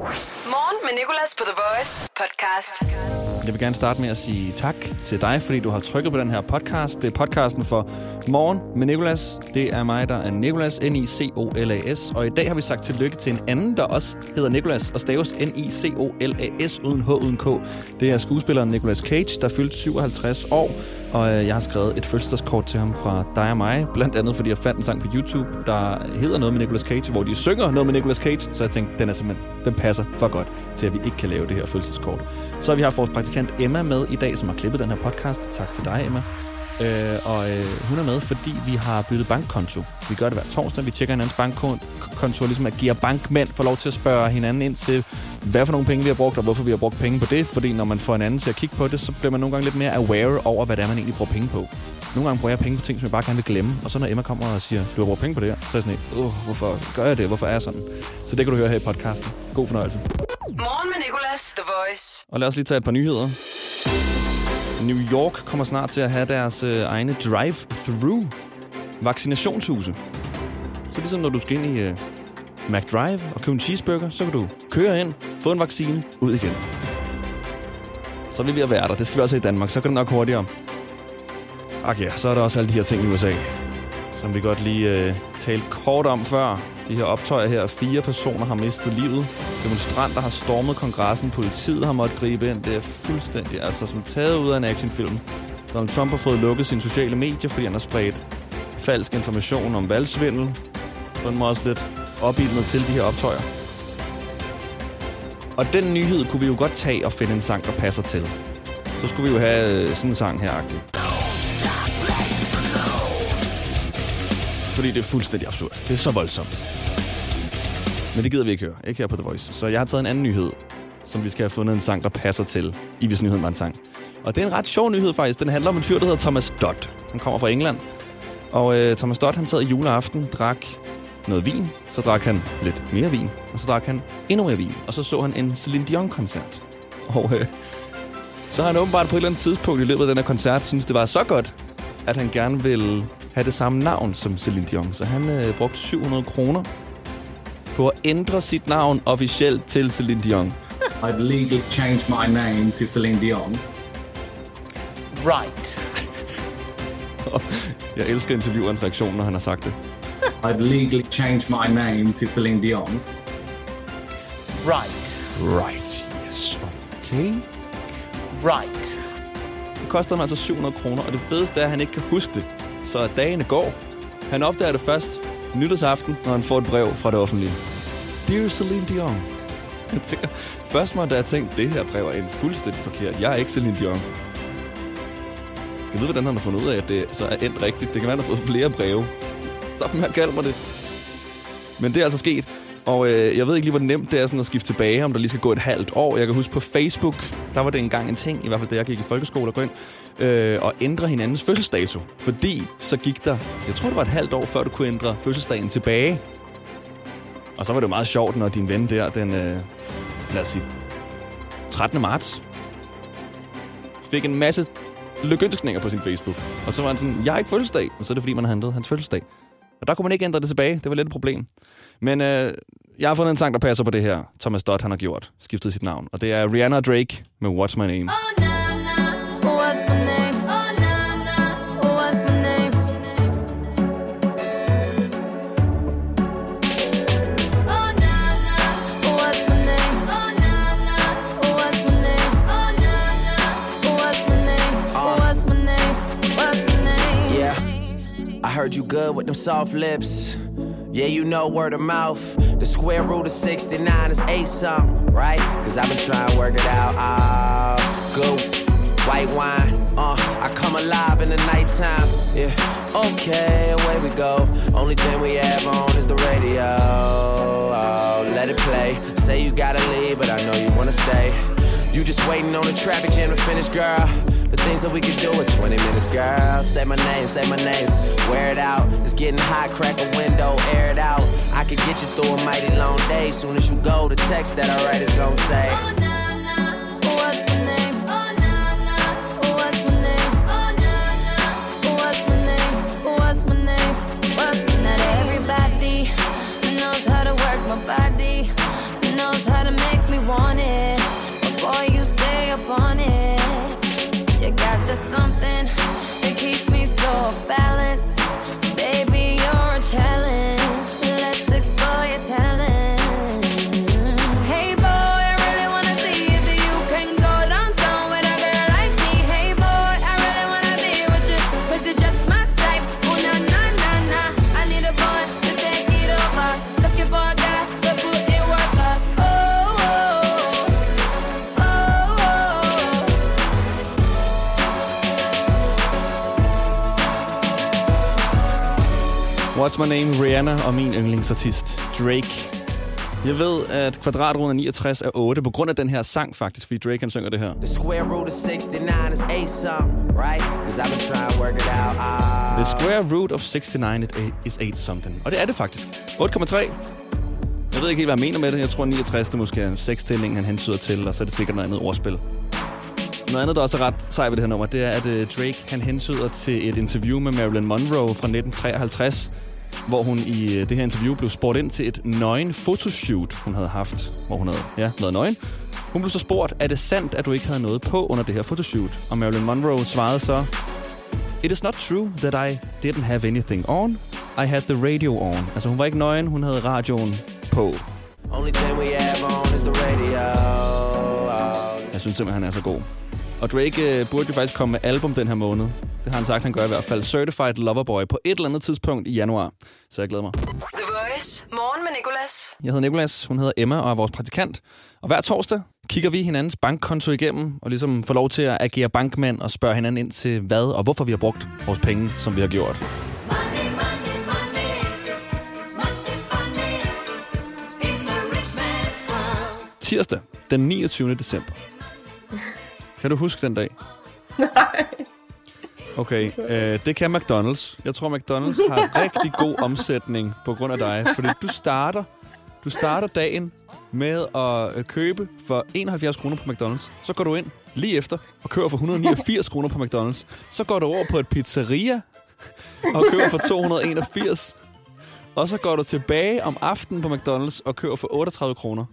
Morgen med Nicolas på The Voice podcast. Jeg vil gerne starte med at sige tak til dig, fordi du har trykket på den her podcast. Det er podcasten for Morgen med Nicolas. Det er mig, der er Nicolas, N-I-C-O-L-A-S. Og i dag har vi sagt tillykke til en anden, der også hedder Nicolas og staves N-I-C-O-L-A-S uden H uden K. Det er skuespilleren Nicolas Cage, der fyldte 57 år. Og øh, jeg har skrevet et fødselsdagskort til ham fra dig og mig, blandt andet fordi jeg fandt en sang på YouTube, der hedder noget med Nicolas Cage, hvor de synger noget med Nicolas Cage, så jeg tænkte, den er simpelthen, den passer for godt til, at vi ikke kan lave det her fødselsdagskort. Så vi har vores praktikant Emma med i dag, som har klippet den her podcast. Tak til dig, Emma. Øh, og øh, hun er med, fordi vi har byttet bankkonto. Vi gør det hver torsdag. Vi tjekker hinandens bankkonto, ligesom at give bankmænd får lov til at spørge hinanden ind til, hvad for nogle penge vi har brugt, og hvorfor vi har brugt penge på det. Fordi når man får en anden til at kigge på det, så bliver man nogle gange lidt mere aware over, hvad det er, man egentlig bruger penge på. Nogle gange bruger jeg penge på ting, som jeg bare gerne vil glemme. Og så når Emma kommer og siger, du har brugt penge på det her, så er jeg sådan uh, hvorfor gør jeg det? Hvorfor er jeg sådan? Så det kan du høre her i podcasten. God fornøjelse. Morgen med Nicolas, The Voice. Og lad os lige tage et par nyheder. New York kommer snart til at have deres øh, egne drive-through vaccinationshuse. Så ligesom når du skal ind i øh, McDrive og købe en cheeseburger, så kan du køre ind, få en vaccine, ud igen. Så er vi at være der. Det skal vi også i Danmark. Så kan det nok hurtigere. Okay, så er der også alle de her ting i USA, som vi godt lige øh, talte kort om før. De her optøjer her. Fire personer har mistet livet. Demonstranter har stormet kongressen. Politiet har måttet gribe ind. Det er fuldstændig altså som taget ud af en actionfilm. Donald Trump har fået lukket sine sociale medier, fordi han har spredt falsk information om valgsvindel. På en måde også lidt opildnet til de her optøjer. Og den nyhed kunne vi jo godt tage og finde en sang, der passer til. Så skulle vi jo have øh, sådan en sang her -agtig. Fordi det er fuldstændig absurd. Det er så voldsomt. Men det gider vi ikke høre. Ikke her på The Voice. Så jeg har taget en anden nyhed, som vi skal have fundet en sang, der passer til, i hvis nyheden var en sang. Og det er en ret sjov nyhed faktisk. Den handler om en fyr, der hedder Thomas Dodd. Han kommer fra England. Og øh, Thomas Dodd, han sad i juleaften, drak noget vin. Så drak han lidt mere vin. Og så drak han endnu mere vin. Og så så han en Celine Dion-koncert. Og øh, så har han åbenbart på et eller andet tidspunkt i løbet af den her koncert, synes det var så godt, at han gerne vil have det samme navn som Celine Dion. Så han øh, brugte 700 kroner på at ændre sit navn officielt til Celine Dion. I'd legally changed my name to Celine Dion. Right. Jeg elsker interviewerens reaktion, når han har sagt det. I'd legally changed my name to Celine Dion. Right. Right, yes. Okay. Right. Det koster ham altså 700 kroner, og det fedeste er, at han ikke kan huske det. Så dagene går. Han opdager det først nytårsaften, når han får et brev fra det offentlige. Dear Celine Dion. Jeg tænker, først må da jeg tænkt, det her brev er en fuldstændig forkert. Jeg er ikke Celine Dion. Jeg ved, hvordan han har fundet ud af, at det så er endt rigtigt. Det kan være, han har fået flere breve. Stop med at kalde mig det. Men det er altså sket. Og øh, jeg ved ikke lige, hvor nemt det er sådan at skifte tilbage, om der lige skal gå et halvt år. Jeg kan huske på Facebook, der var det engang en ting, i hvert fald da jeg gik i folkeskole, og gå ind øh, og ændre hinandens fødselsdato. Fordi så gik der, jeg tror det var et halvt år, før du kunne ændre fødselsdagen tilbage. Og så var det jo meget sjovt, når din ven der, den, øh, lad os sige, 13. marts, fik en masse lykønskninger på sin Facebook. Og så var han sådan, jeg har ikke fødselsdag. Og så er det, fordi man har ændret hans fødselsdag. Og der kunne man ikke ændre det tilbage. Det var lidt et problem. Men øh, jeg har fundet en sang, der passer på det her. Thomas Dodd, han har gjort. Skiftet sit navn. Og det er Rihanna Drake med What's My Name. Oh, no. Heard you good with them soft lips. Yeah, you know word of mouth. The square root of 69 is 8 something, right? Cause I've been trying to work it out. Ah, good. White wine, uh, I come alive in the nighttime. Yeah, okay, away we go. Only thing we have on is the radio. Oh, let it play. Say you gotta leave, but I know you wanna stay. You just waiting on the traffic jam to finish, girl. The things that we could do in 20 minutes, girl. Say my name, say my name. Wear it out. It's getting hot, crack a window, air it out. I could get you through a mighty long day. Soon as you go, the text that I write is gonna say. Oh, What's My Name, Rihanna og min yndlingsartist, Drake. Jeg ved, at kvadratroden af 69 er 8 på grund af den her sang faktisk, fordi Drake han synger det her. The square root of 69 is 8 something, right? Cause I've been trying to work it out. Ah. The square root of 69 it- is 8 something. Og det er det faktisk. 8,3. Jeg ved ikke helt, hvad jeg mener med det. Jeg tror, 69 det måske er en sekstælling, han hensyder til, og så er det sikkert noget andet ordspil. Noget andet, der også er ret sej ved det her nummer, det er, at øh, Drake han hensyder til et interview med Marilyn Monroe fra 1953, hvor hun i øh, det her interview blev spurgt ind til et nøgen fotoshoot, hun havde haft, hvor hun havde ja, været nøgen. Hun blev så spurgt, er det sandt, at du ikke havde noget på under det her fotoshoot? Og Marilyn Monroe svarede så, It is not true that I didn't have anything on. I had the radio on. Altså hun var ikke nøgen, hun havde radioen på. Only thing we have on is the radio. Jeg synes simpelthen, han er så god. Og Drake øh, burde jo faktisk komme med album den her måned. Det har han sagt, han gør i hvert fald. Certified Loverboy på et eller andet tidspunkt i januar. Så jeg glæder mig. The Voice. Morgen med Nicolas. Jeg hedder Nikolas, hun hedder Emma og er vores praktikant. Og hver torsdag kigger vi hinandens bankkonto igennem og ligesom får lov til at agere bankmand og spørge hinanden ind til hvad og hvorfor vi har brugt vores penge, som vi har gjort. Money, money, money. Must be funny in the rich man's world. Tirsdag, den 29. december. Kan du huske den dag? Nej. Okay, øh, det kan McDonald's. Jeg tror, McDonald's har rigtig god omsætning på grund af dig. Fordi du starter, du starter dagen med at øh, købe for 71 kroner på McDonald's. Så går du ind lige efter og køber for 189 kroner på McDonald's. Så går du over på et pizzeria og køber for 281. Og så går du tilbage om aftenen på McDonald's og køber for 38 kroner.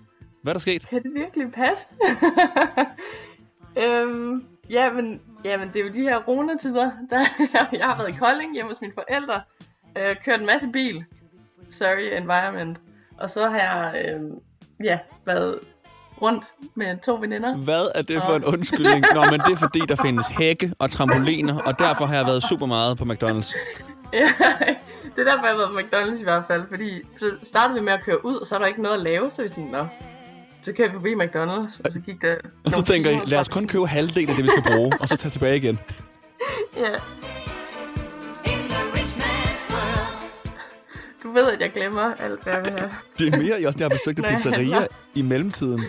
Hvad er der sket? Kan det virkelig passe? Øhm, jamen, jamen, det er jo de her ronetider. Der, jeg har været i Kolding hjemme hos mine forældre. Øh, kørt en masse bil. Sorry, environment. Og så har jeg øhm, ja, været rundt med to veninder. Hvad er det for en undskyldning? Nå, men det er fordi, der findes hække og trampoliner, og derfor har jeg været super meget på McDonald's. Ja, det er derfor, jeg har været på McDonald's i hvert fald. Fordi så startede vi med at køre ud, og så er der ikke noget at lave. Så vi sådan, nå, så kører vi forbi McDonald's, og så gik der... Og så tænker I, timer, lad os kun købe halvdelen af det, vi skal bruge, og så tage tilbage igen. Ja, du ved, at jeg glemmer alt, hvad jeg vil have. Det er mere, jeg også jeg har besøgt pizzeria i mellemtiden.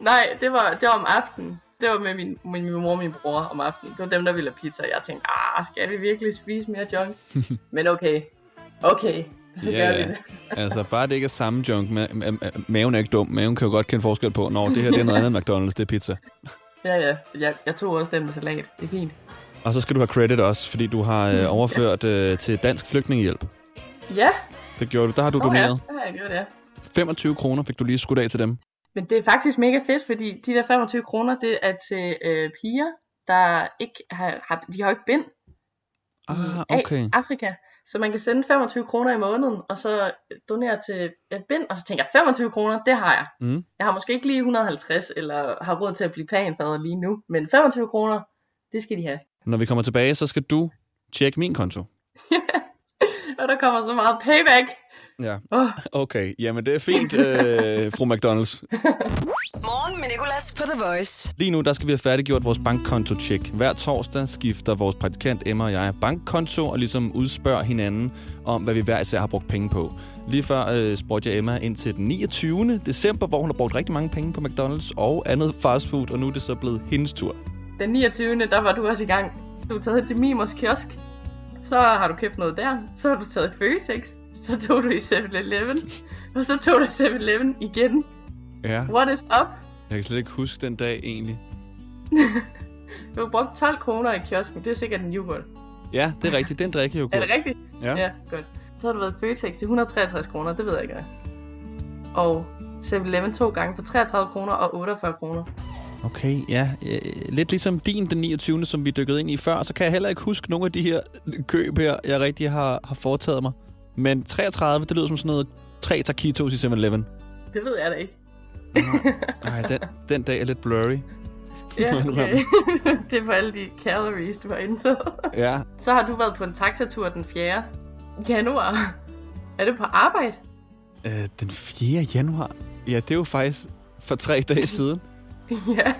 Nej, det var, det var om aftenen. Det var med min, min, min mor og min bror om aftenen. Det var dem, der ville have pizza. Jeg tænkte, ah, skal vi virkelig spise mere junk? Men okay. Okay. Ja, ja. det. Altså, bare det ikke er samme junk. Ma- ma- ma- maven er ikke dum. Maven kan jo godt kende forskel på, når det her det er noget andet end McDonald's, det er pizza. Ja, ja. Jeg, jeg tog også den med salat. Det er fint. Og så skal du have credit også, fordi du har øh, overført øh, til Dansk Flygtningehjælp. Ja. Det gjorde du. Der har du ja, doneret. det har jeg gjort, ja. 25 kroner fik du lige skudt af til dem. Men det er faktisk mega fedt, fordi de der 25 kroner, det er til øh, piger, der ikke har, har, de har ikke bind Ah, af okay. Afrika. Så man kan sende 25 kroner i måneden, og så donere til et bind, og så tænker jeg, 25 kroner, det har jeg. Mm. Jeg har måske ikke lige 150, eller har råd til at blive planfader lige nu, men 25 kroner, det skal de have. Når vi kommer tilbage, så skal du tjekke min konto. Og der kommer så meget payback. Ja. Åh, Okay, jamen det er fint, øh, fru McDonald's. Morgen med Nicolas på The Voice. Lige nu, der skal vi have færdiggjort vores bankkonto-check. Hver torsdag skifter vores praktikant Emma og jeg bankkonto og ligesom udspørger hinanden om, hvad vi hver især har brugt penge på. Lige før øh, spurgte jeg Emma ind til den 29. december, hvor hun har brugt rigtig mange penge på McDonald's og andet fastfood, og nu er det så blevet hendes tur. den 29. der var du også i gang. Du er taget til Mimos kiosk. Så har du købt noget der. Så har du taget Føtex. Så tog du i 7-Eleven. og så tog du i 7-Eleven igen. Ja, What is up? jeg kan slet ikke huske den dag egentlig. Du har brugt 12 kroner i kiosken. Det er sikkert en yoghurt. Ja, det er rigtigt. Den drikker jo Er godt. det rigtigt? Ja. Ja, godt. Så har du været i Føtex til 163 kroner. Det ved jeg ikke. Og 7-Eleven to gange for 33 kroner og 48 kroner. Okay, ja. Lidt ligesom din den 29. som vi dykkede ind i før, så kan jeg heller ikke huske nogle af de her køb her, jeg rigtig har, har foretaget mig. Men 33, det lyder som sådan noget tre taquitos i 7-Eleven. Det ved jeg da ikke. Nej, den, den dag er lidt blurry. Ja, okay. det er for alle de calories, du har indtaget. Ja, Så har du været på en taxatur den 4. januar. Er det på arbejde? øh, den 4. januar. Ja, det er jo faktisk for tre dage siden. ja,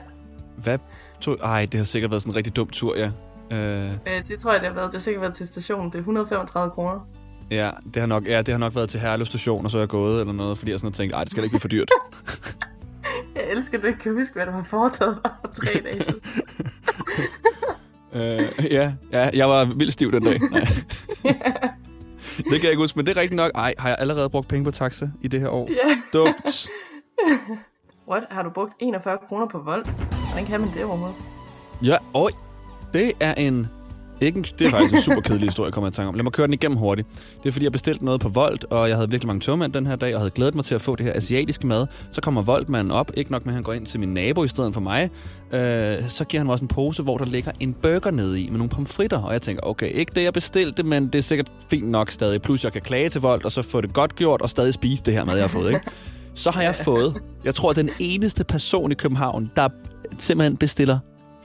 Hvad tog... Ej, det har sikkert været sådan en rigtig dum tur, ja. Øh, øh, det tror jeg, det har været. Det har sikkert været til stationen. Det er 135 kroner. Ja, det har nok, ja, det har nok været til Herlev station, og så er jeg gået eller noget, fordi jeg sådan har tænkt, ej, det skal ikke blive for dyrt. Jeg elsker, at du ikke kan huske, hvad du har foretaget dig for tre dage siden. øh, ja, ja, jeg var vildt stiv den dag. Nej. det kan jeg ikke huske, men det er rigtigt nok. Ej, har jeg allerede brugt penge på taxa i det her år? Ja. Dumt. What? Har du brugt 41 kroner på vold? Hvordan kan man det overhovedet? Ja, øj. Det er en... Ikke en, det er faktisk en super kedelig historie, kommer jeg i tanke om. Lad mig køre den igennem hurtigt. Det er fordi, jeg bestilte noget på Volt, og jeg havde virkelig mange tømmermænd den her dag, og havde glædet mig til at få det her asiatiske mad. Så kommer Voltmanden op, ikke nok med, at han går ind til min nabo i stedet for mig. Øh, så giver han mig også en pose, hvor der ligger en burger nede i, med nogle pomfritter. Og jeg tænker, okay, ikke det, jeg bestilte, men det er sikkert fint nok stadig. Plus, jeg kan klage til Volt, og så få det godt gjort, og stadig spise det her mad, jeg har fået, ikke? Så har jeg fået, jeg tror, den eneste person i København, der simpelthen bestiller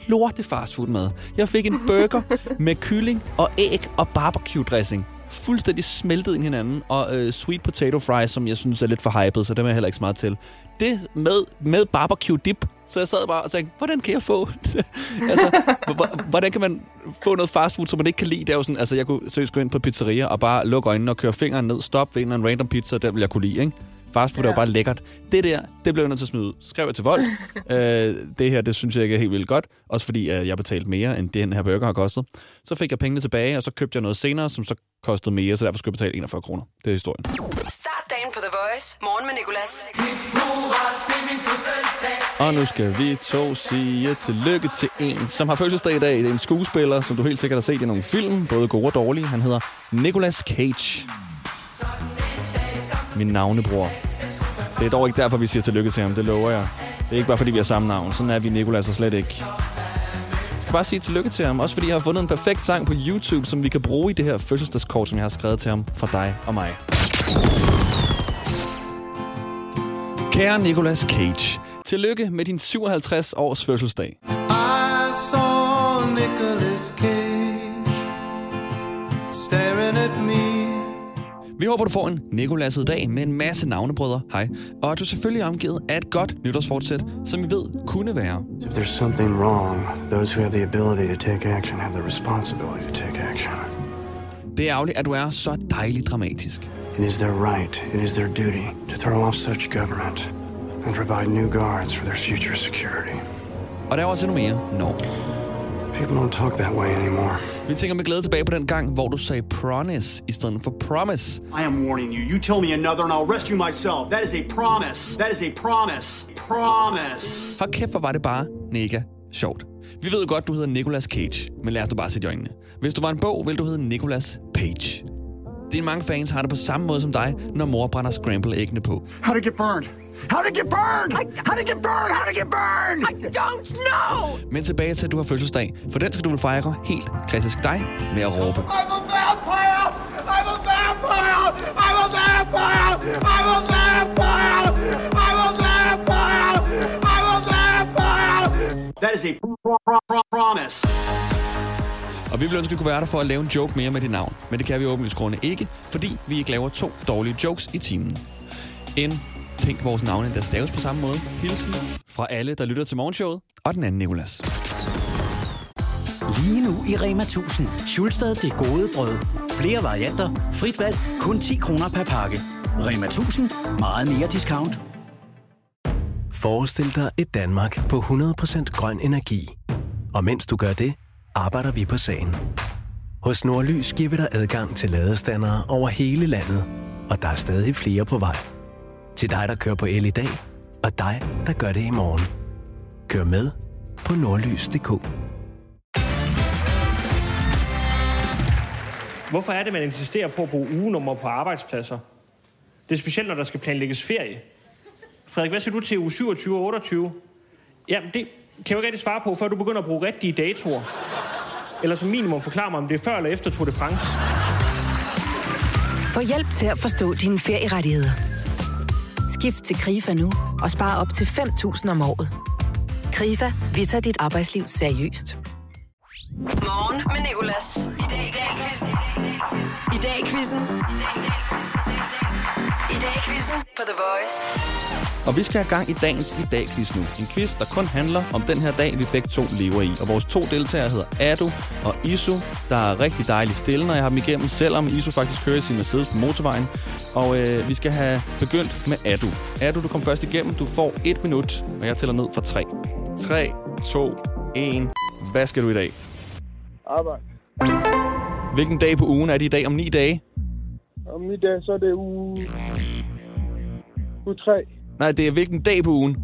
lorte fastfood-mad. Jeg fik en burger med kylling og æg og barbecue dressing. Fuldstændig smeltet ind i hinanden. Og øh, sweet potato fries, som jeg synes er lidt for hyped, så dem er jeg heller ikke så meget til. Det med, med barbecue dip. Så jeg sad bare og tænkte, hvordan kan jeg få... altså, hvordan kan man få noget fastfood, som man ikke kan lide? Det er jo sådan, altså, jeg kunne seriøst gå ind på pizzeria og bare lukke øjnene og køre fingeren ned, stop ved en eller anden random pizza, den vil jeg kunne lide, ikke? Fastfood ja. er jo bare lækkert. Det der, det blev jeg nødt til at smide ud. Så skrev jeg til Volt. øh, det her, det synes jeg ikke er helt vildt godt. Også fordi øh, jeg betalte mere, end den her burger har kostet. Så fik jeg pengene tilbage, og så købte jeg noget senere, som så kostede mere, så derfor skulle jeg betale 41 kroner. Det er historien. Start dagen på The Voice. Morgen med Nicolas. Og nu skal vi to sige tillykke til en, som har fødselsdag i dag. Det er en skuespiller, som du helt sikkert har set i nogle film, både gode og dårlige. Han hedder Nicolas Cage. Min navnebror. Det er dog ikke derfor, vi siger tillykke til ham, det lover jeg. Det er ikke bare, fordi vi har samme navn. Sådan er vi Nikolas og slet ikke. Jeg skal bare sige tillykke til ham, også fordi jeg har fundet en perfekt sang på YouTube, som vi kan bruge i det her fødselsdagskort, som jeg har skrevet til ham fra dig og mig. Kære Nicolas Cage, tillykke med din 57 års fødselsdag. I saw Nicolas Cage staring at me. Vi håber, du får en Nikolaset dag med en masse navnebrødre. Hej. Og at du selvfølgelig er omgivet af et godt nytårsfortsæt, som vi ved kunne være. If there's something wrong, those who have the ability to take action have the responsibility to take action. Det er ærgerligt, at du er så dejligt dramatisk. It is their right, it is their duty to throw off such government and provide new guards for their future security. Og der er også endnu mere. Nå. People don't talk that way anymore. Vi tænker med glæde tilbage på den gang, hvor du sagde promise i stedet for promise. I am warning you. You tell me another and I'll rescue myself. That is a promise. That is a promise. Promise. Hold kæft, hvor var det bare mega sjovt. Vi ved jo godt, du hedder Nicolas Cage, men lad os nu bare sætte i øjnene. Hvis du var en bog, ville du hedde Nicolas Page. Dine mange fans har det på samme måde som dig, når mor brænder scramble-æggene på. How to get burned? How to get burned? How to get burned? How to get burned? I don't know. Men tilbage til, at du har fødselsdag, for den skal du vel fejre helt klassisk dig med at råbe. I'm a vampire. I'm a vampire. I'm a vampire. I'm a vampire. I'm a vampire. I'm a vampire. That is a pro- pro- pro- promise. Og vi ville ønske, at vi kunne være der for at lave en joke mere med dit navn. Men det kan vi åbenlyst grunde ikke, fordi vi ikke laver to dårlige jokes i timen. En Tænk vores navne, der staves på samme måde. Hilsen fra alle, der lytter til morgenshowet. Og den anden Nicolas. Lige nu i Rema 1000. Schulstad det gode brød. Flere varianter. Frit valg. Kun 10 kroner per pakke. Rema 1000. Meget mere discount. Forestil dig et Danmark på 100% grøn energi. Og mens du gør det, arbejder vi på sagen. Hos Nordlys giver vi dig adgang til ladestandere over hele landet. Og der er stadig flere på vej. Til dig, der kører på el i dag, og dig, der gør det i morgen. Kør med på nordlys.dk. Hvorfor er det, man insisterer på at bruge ugenummer på arbejdspladser? Det er specielt, når der skal planlægges ferie. Frederik, hvad siger du til uge 27 og 28? Jamen, det kan jeg jo ikke rigtig svare på, før du begynder at bruge rigtige datoer. Eller som minimum forklare mig, om det er før eller efter Tour de France. Få hjælp til at forstå dine ferierettigheder. Skift til KRIFA nu og spar op til 5.000 om året. KRIFA, vi tager dit arbejdsliv seriøst. Morgen med Nicolas. I dag i dag I I dag i quizzen. I dag i quizzen. I dag quizzen på The Voice. Og vi skal have gang i dagens i dag quiz nu. En quiz, der kun handler om den her dag, vi begge to lever i. Og vores to deltagere hedder Adu og Isu, der er rigtig dejligt stille, når jeg har dem igennem, selvom Isu faktisk kører i sin Mercedes på motorvejen. Og øh, vi skal have begyndt med Adu. Adu, du kom først igennem. Du får et minut, og jeg tæller ned fra tre. 3, 2, 1. Hvad skal du i dag? Arbejde. Hvilken dag på ugen er det i dag om ni dage? Om i dag, så er det uge... Uge 3. Nej, det er hvilken dag på ugen?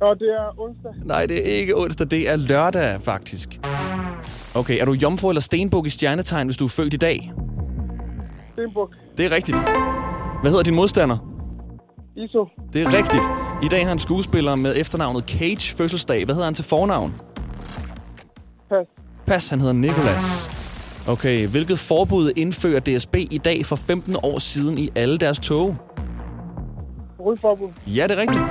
Og det er onsdag. Nej, det er ikke onsdag, det er lørdag faktisk. Okay, er du jomfru eller stenbuk i stjernetegn, hvis du er født i dag? Stenbuk. Det er rigtigt. Hvad hedder din modstander? ISO. Det er rigtigt. I dag har en skuespiller med efternavnet Cage fødselsdag. Hvad hedder han til fornavn? Pas. Pas, han hedder Nicholas. Okay, hvilket forbud indfører DSB i dag for 15 år siden i alle deres tog? Rygforbud. Ja, det er rigtigt.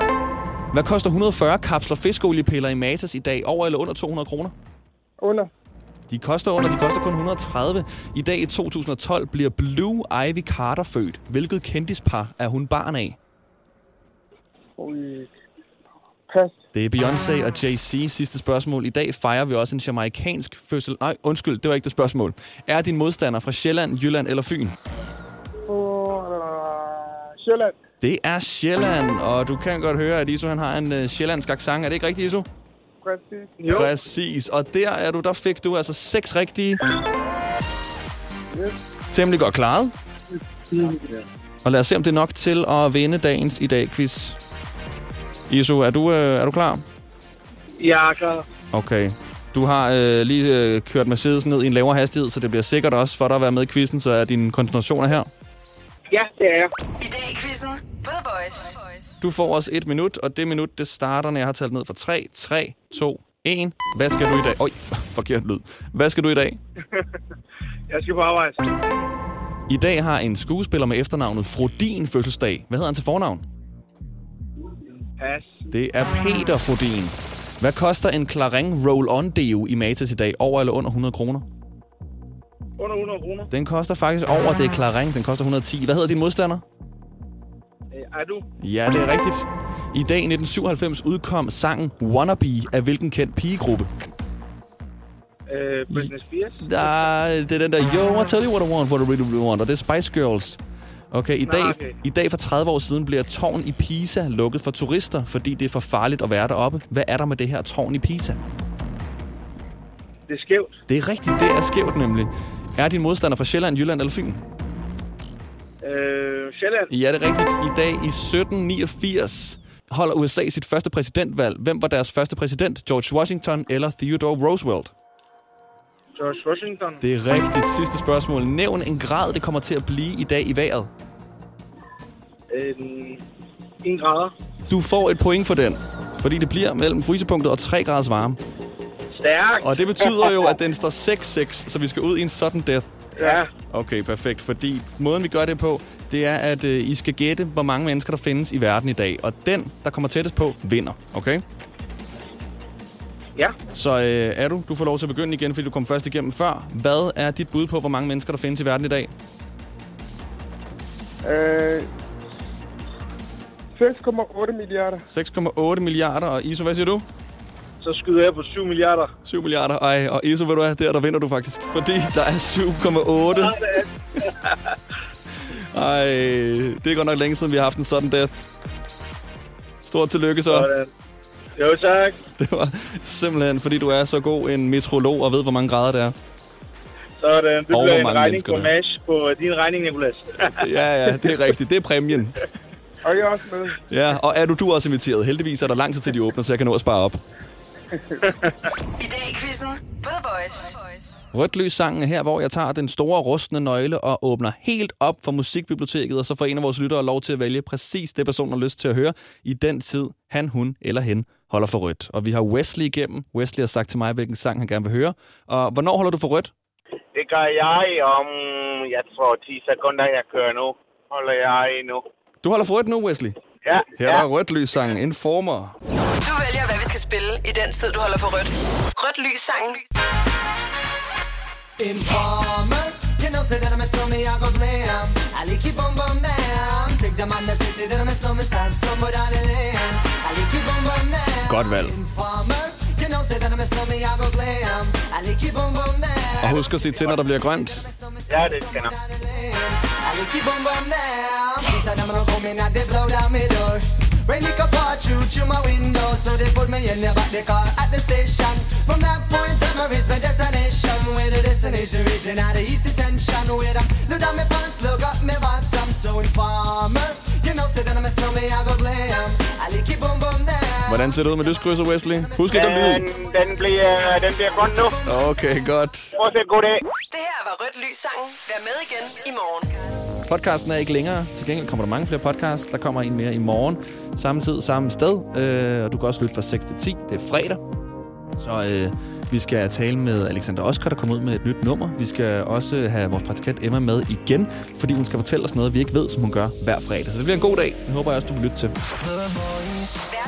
Hvad koster 140 kapsler fiskeoliepiller i Matas i dag? Over eller under 200 kroner? Under. De koster under, de koster kun 130. I dag i 2012 bliver Blue Ivy Carter født. Hvilket kendispar er hun barn af? Pas. Det er Beyoncé og Jay-Z. Sidste spørgsmål. I dag fejrer vi også en jamaikansk fødsel. Nej, undskyld, det var ikke det spørgsmål. Er din modstander fra Sjælland, Jylland eller Fyn? Øh, Sjælland. Det er Sjælland, og du kan godt høre, at Iso han har en uh, sjællandsk accent. Er det ikke rigtigt, Iso? Præcis. Præcis. Og der er du, der fik du altså seks rigtige. Yes. Temmelig godt klaret. Ja. Og lad os se, om det er nok til at vinde dagens i dag quiz. Iso, er du, øh, er du klar? Jeg er klar. Okay. Du har øh, lige øh, kørt Mercedes ned i en lavere hastighed, så det bliver sikkert også for dig at være med i quizzen, så er din koncentration er her. Ja, det er jeg. I dag i quizzen på The Voice. Du får også et minut, og det minut, det starter, når jeg har talt ned fra 3, 3, 2, 1. Hvad skal du i dag? Oj, forkert lyd. Hvad skal du i dag? Jeg skal på arbejde. I dag har en skuespiller med efternavnet Frodin fødselsdag. Hvad hedder han til fornavn? Pas. Det er Peter Frodin. Hvad koster en Claring Roll-On Deo i Matas i dag? Over eller under 100 kroner? Under 100 kroner. Den koster faktisk over, det er Claring. Den koster 110. Hvad hedder din modstander? Øh, Er du? Ja, det er rigtigt. I dag i 1997 udkom sangen Wannabe af hvilken kendt pigegruppe? Øh, Britney Spears. Der, det er den der, yo, I tell you what I want, what I really, really want, og det er Spice Girls. Okay, i Nå, dag, okay. i dag for 30 år siden bliver tårn i Pisa lukket for turister, fordi det er for farligt at være deroppe. Hvad er der med det her tårn i Pisa? Det er skævt. Det er rigtigt, det er skævt nemlig. Er din modstander fra Sjælland, Jylland eller Fyn? Øh, Sjælland. Ja, det er rigtigt. I dag i 1789 holder USA sit første præsidentvalg. Hvem var deres første præsident? George Washington eller Theodore Roosevelt? George Washington. Det er rigtigt. Sidste spørgsmål. Nævn en grad, det kommer til at blive i dag i vejret. Øh, en grader. Du får et point for den, fordi det bliver mellem frysepunktet og 3 graders varme. Stærk. Og det betyder jo, at den står 6-6, så vi skal ud i en sudden death. Ja. Okay, perfekt. Fordi måden, vi gør det på, det er, at øh, I skal gætte, hvor mange mennesker, der findes i verden i dag. Og den, der kommer tættest på, vinder. Okay? Ja. Så øh, er du, du får lov til at begynde igen, fordi du kom først igennem før. Hvad er dit bud på, hvor mange mennesker, der findes i verden i dag? Øh, 6,8 milliarder. 6,8 milliarder. Og Iso, hvad siger du? Så skyder jeg på 7 milliarder. 7 milliarder. Ej, og Iso, ved du hvad, der, der vinder du faktisk. Fordi der er 7,8. Ej, det er godt nok længe siden, vi har haft en sådan death. Stort tillykke så. Sådan. Jo, tak. Det var simpelthen, fordi du er så god en metrolog og ved, hvor mange grader det er. Sådan. Det Og bliver en regning på. MASH på din regning, Nicolas. Ja, ja, det er rigtigt. Det er præmien. Og jeg er også med. Ja, og er du, du også inviteret. Heldigvis er der lang tid til, de åbner, så jeg kan nå at spare op. I dag i quizzen The Voice. Rødt lys sangen er her, hvor jeg tager den store rustne nøgle og åbner helt op for musikbiblioteket, og så får en af vores lyttere lov til at vælge præcis det, personen har lyst til at høre i den tid, han, hun eller hen holder for rødt. Og vi har Wesley igennem. Wesley har sagt til mig, hvilken sang han gerne vil høre. Og hvornår holder du for rødt? Det gør jeg om, jeg tror, 10 sekunder, jeg kører nu. Holder jeg nu. Du holder for rødt nu, Wesley. Ja, Her er der rødt lys sangen Informer. Du vælger, hvad vi skal spille i den tid, du holder for rødt. Rødt lys sangen. Informer, you know say that I'm a snowman, I go blam. I like you boom boom down. Take the man that say, say that I'm a snowman, stamp somewhere down the lane. I like you boom boom down. Godt valg. Og husk at sige til, når der bliver grønt. Ja, det skal nok. Come and they it pour through through my window, so they put me in the back the car at the station. From that point on, I reached my destination. Where the destination region at the east detention. Where I look down my pants, look up my bottom. So informer, you know, say that I'm a snowman, I go glam. I like you boom boom down. Hvordan ser det ud med lyskrydset, Wesley? Husk ikke at lyve. Den, den, bliver, den bliver grøn nu. Okay, godt. Fortsæt god dag. Det her var Rødt Lys Sangen. Vær med igen i morgen. Podcasten er ikke længere. Til gengæld kommer der mange flere podcasts. Der kommer en mere i morgen. Samme tid, samme sted. Øh, og du kan også lytte fra 6 til 10. Det er fredag. Så øh, vi skal tale med Alexander Oskar, der kommer ud med et nyt nummer. Vi skal også have vores praktikant Emma med igen, fordi hun skal fortælle os noget, vi ikke ved, som hun gør hver fredag. Så det bliver en god dag. Jeg håber jeg også, du vil lytte til.